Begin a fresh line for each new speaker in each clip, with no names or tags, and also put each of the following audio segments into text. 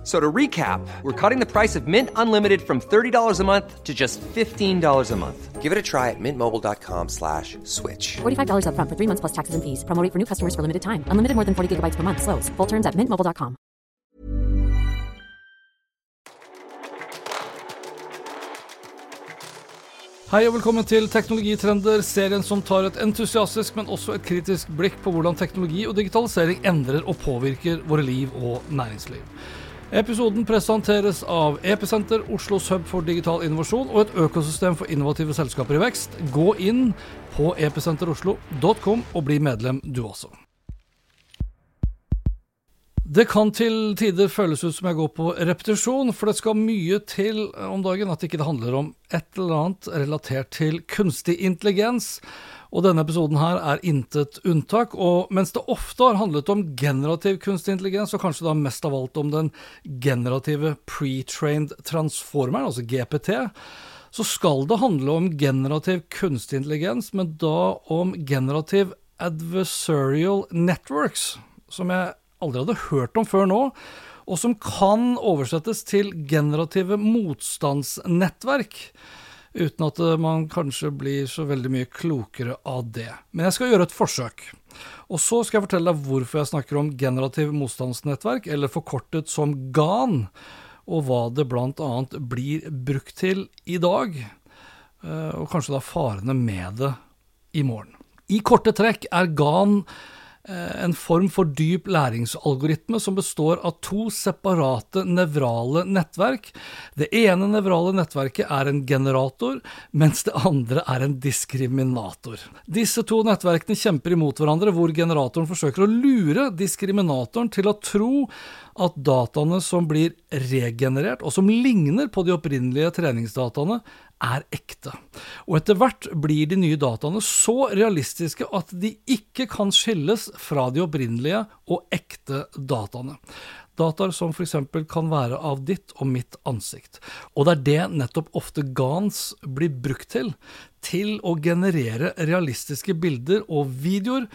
F- So to recap, we're cutting the price of Mint Unlimited from $30 a month to just $15 a month.
Give it a try at mintmobile.com slash switch.
$45 upfront for three months plus taxes and fees. Promo rate for new customers for limited time. Unlimited more than 40 gigabytes per month. Slows. Full terms at mintmobile.com.
Hei og velkommen til Teknologitrender, serien som tar et entusiastisk, men også et kritisk blikk på hvordan teknologi og digitalisering endrer og påvirker våre liv og næringsliv. Episoden presenteres av Episenter, Oslos hub for digital innovasjon og et økosystem for innovative selskaper i vekst. Gå inn på episenteroslo.com og bli medlem du også. Det kan til tider føles ut som jeg går på repetisjon, for det skal mye til om dagen at ikke det handler om et eller annet relatert til kunstig intelligens. Og denne episoden her er intet unntak. Og mens det ofte har handlet om generativ kunstig intelligens, og kanskje da mest av alt om den generative pre-trained transformeren, altså GPT, så skal det handle om generativ kunstig intelligens, men da om generativ adversarial networks, som jeg aldri hadde hørt om før nå, og som kan oversettes til generative motstandsnettverk. Uten at man kanskje blir så veldig mye klokere av det. Men jeg skal gjøre et forsøk. Og så skal jeg fortelle deg hvorfor jeg snakker om generativ motstandsnettverk, eller forkortet som GAN, og hva det bl.a. blir brukt til i dag. eh, Og kanskje da farene med det i morgen. I korte trekk er GAN en form for dyp læringsalgoritme som består av to separate nevrale nettverk. Det ene nevrale nettverket er en generator, mens det andre er en diskriminator. Disse to nettverkene kjemper imot hverandre, hvor generatoren forsøker å lure diskriminatoren til å tro at dataene som blir regenerert, og som ligner på de opprinnelige treningsdataene, er ekte. Og etter hvert blir de nye dataene så realistiske at de ikke kan skilles fra de opprinnelige og ekte dataene. Dataer som f.eks. kan være av ditt og mitt ansikt. Og det er det nettopp ofte GANs blir brukt til. Til å generere realistiske bilder og videoer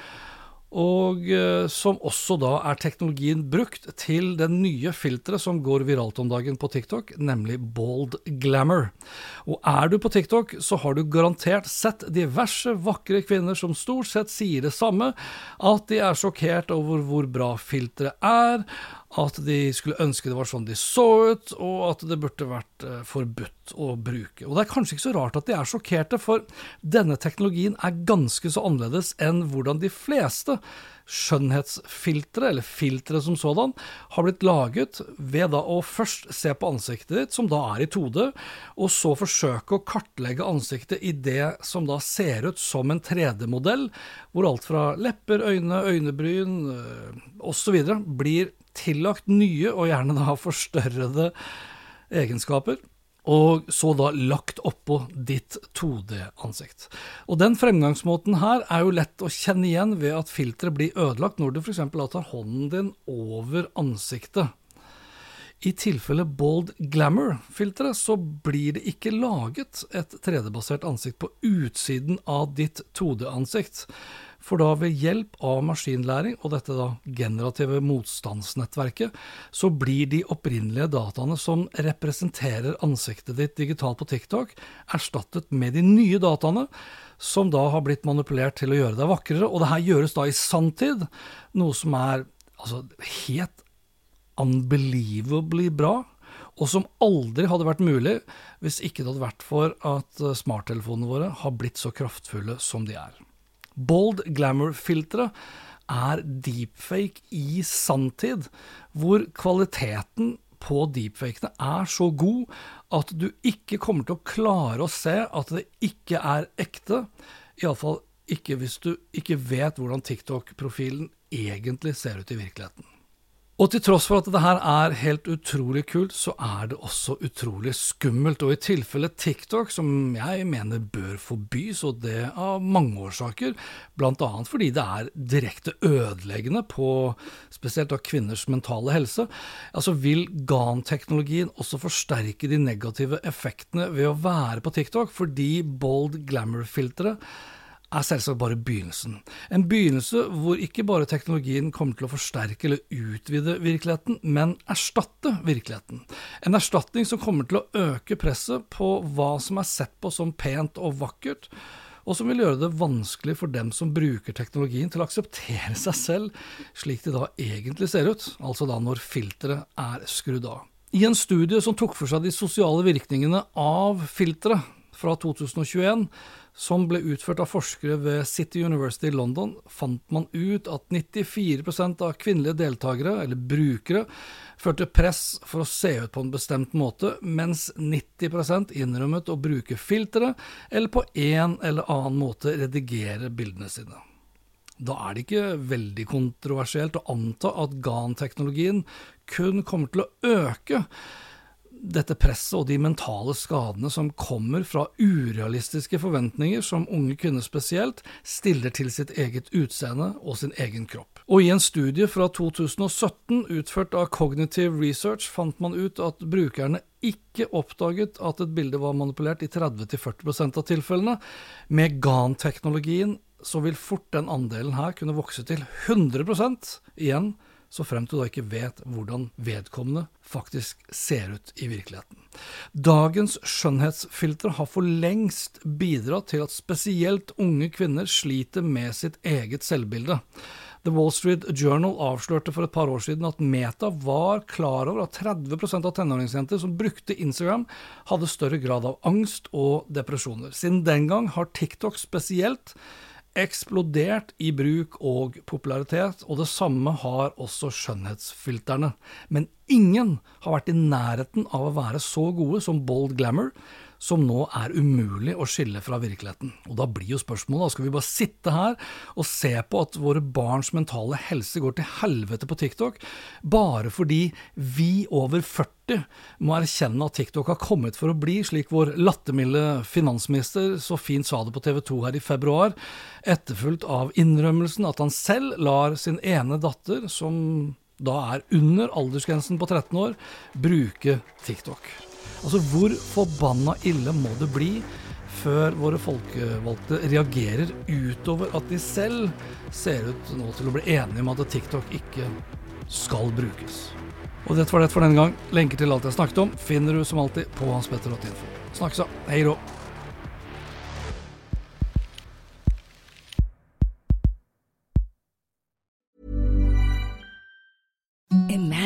og eh, som også da er teknologien brukt til det nye filteret som går viralt om dagen på TikTok, nemlig Bold Glamour. Og er du på TikTok, så har du garantert sett diverse vakre kvinner som stort sett sier det samme, at de er sjokkert over hvor bra filteret er, at de skulle ønske det var sånn de så ut, og at det burde vært eh, forbudt å bruke. Og det er kanskje ikke så rart at de er sjokkerte, for denne teknologien er ganske så annerledes enn hvordan de fleste skjønnhetsfiltre, eller filtre som sådan, har blitt laget ved da å først se på ansiktet ditt, som da er i 2D, og så forsøke å kartlegge ansiktet i det som da ser ut som en 3D-modell, hvor alt fra lepper, øyne, øynebryn osv. blir tillagt nye, og gjerne da forstørrede egenskaper og så da lagt oppå ditt 2D-ansikt. Og Den fremgangsmåten her er jo lett å kjenne igjen ved at filteret blir ødelagt når du f.eks. tar hånden din over ansiktet. I tilfelle Bold Glamour-filteret så blir det ikke laget et 3D-basert ansikt på utsiden av ditt 2D-ansikt. For da ved hjelp av maskinlæring og dette da generative motstandsnettverket, så blir de opprinnelige dataene som representerer ansiktet ditt digitalt på TikTok, erstattet med de nye dataene, som da har blitt manipulert til å gjøre deg vakrere. Og det her gjøres da i sanntid, noe som er altså helt unbelievably bra og som aldri hadde vært mulig hvis ikke det hadde vært for at smarttelefonene våre har blitt så kraftfulle som de er. Bold Glamour-filteret er deepfake i sanntid, hvor kvaliteten på deepfakene er så god at du ikke kommer til å klare å se at det ikke er ekte. Iallfall ikke hvis du ikke vet hvordan TikTok-profilen egentlig ser ut i virkeligheten. Og til tross for at det her er helt utrolig kult, så er det også utrolig skummelt. Og i tilfelle TikTok, som jeg mener bør forbys, og det av mange årsaker, bl.a. fordi det er direkte ødeleggende på spesielt av kvinners mentale helse, altså vil GAN-teknologien også forsterke de negative effektene ved å være på TikTok, fordi bold glamour-filteret er selvsagt bare begynnelsen. En begynnelse hvor ikke bare teknologien kommer til å forsterke eller utvide virkeligheten, men erstatte virkeligheten. En erstatning som kommer til å øke presset på hva som er sett på som pent og vakkert, og som vil gjøre det vanskelig for dem som bruker teknologien til å akseptere seg selv slik det da egentlig ser ut, altså da når filteret er skrudd av. I en studie som tok for seg de sosiale virkningene av filteret fra 2021, som ble utført av forskere ved City University i London, fant man ut at 94% av kvinnelige deltakere, eller brukere, førte press for å se ut på en bestemt måte, mens 90% innrømmet å bruke filtre, eller på en eller annen måte redigere bildene sine. Da er det ikke veldig kontroversielt å anta at GAN-teknologien kun kommer til å øke dette presset og de mentale skadene som kommer fra urealistiske forventninger som unge kvinner spesielt stiller til sitt eget utseende og sin egen kropp. Og i en studie fra 2017 utført av Cognitive Research fant man ut at brukerne ikke oppdaget at et bilde var manipulert i 30-40% av tilfellene. Med GAN-teknologien så vil fort den andelen her kunne vokse til 100% igjen så fremt du da ikke vet hvordan vedkommende faktisk ser ut i virkeligheten. Dagens skjønnhetsfiltre har for lengst bidratt til at spesielt unge kvinner sliter med sitt eget selvbilde. The Wall Street Journal avslørte for et par år siden at Meta var klar over at 30% av tenåringsjenter som brukte Instagram, hadde større grad av angst og depresjoner. Siden den gang har TikTok spesielt eksplodert i bruk og popularitet, og det samme har også skjønnhetsfilterne. Men ingen har vært i nærheten av å være så gode som Bold Glamour, som nå er umulig å skille fra virkeligheten. Og da blir jo spørsmålet, skal vi bare sitte her og se på at våre barns mentale helse går til helvete på TikTok, bare fordi vi over 40 må erkjenne at TikTok har kommet for å bli, slik vår lattermilde finansminister så fint sa det på TV 2 her i februar, etterfulgt av innrømmelsen at han selv lar sin ene datter, som da er under aldersgrensen på 13 år, bruke TikTok. Altså, hvor forbanna ille må det bli før våre folkevalgte reagerer utover at de selv ser ut nå til å bli enige om at TikTok ikke skal brukes? Og dette var det for denne gang. Lenker til alt jeg snakket om finner du som alltid på hanspetter.info. Snakkes da. Hei rå.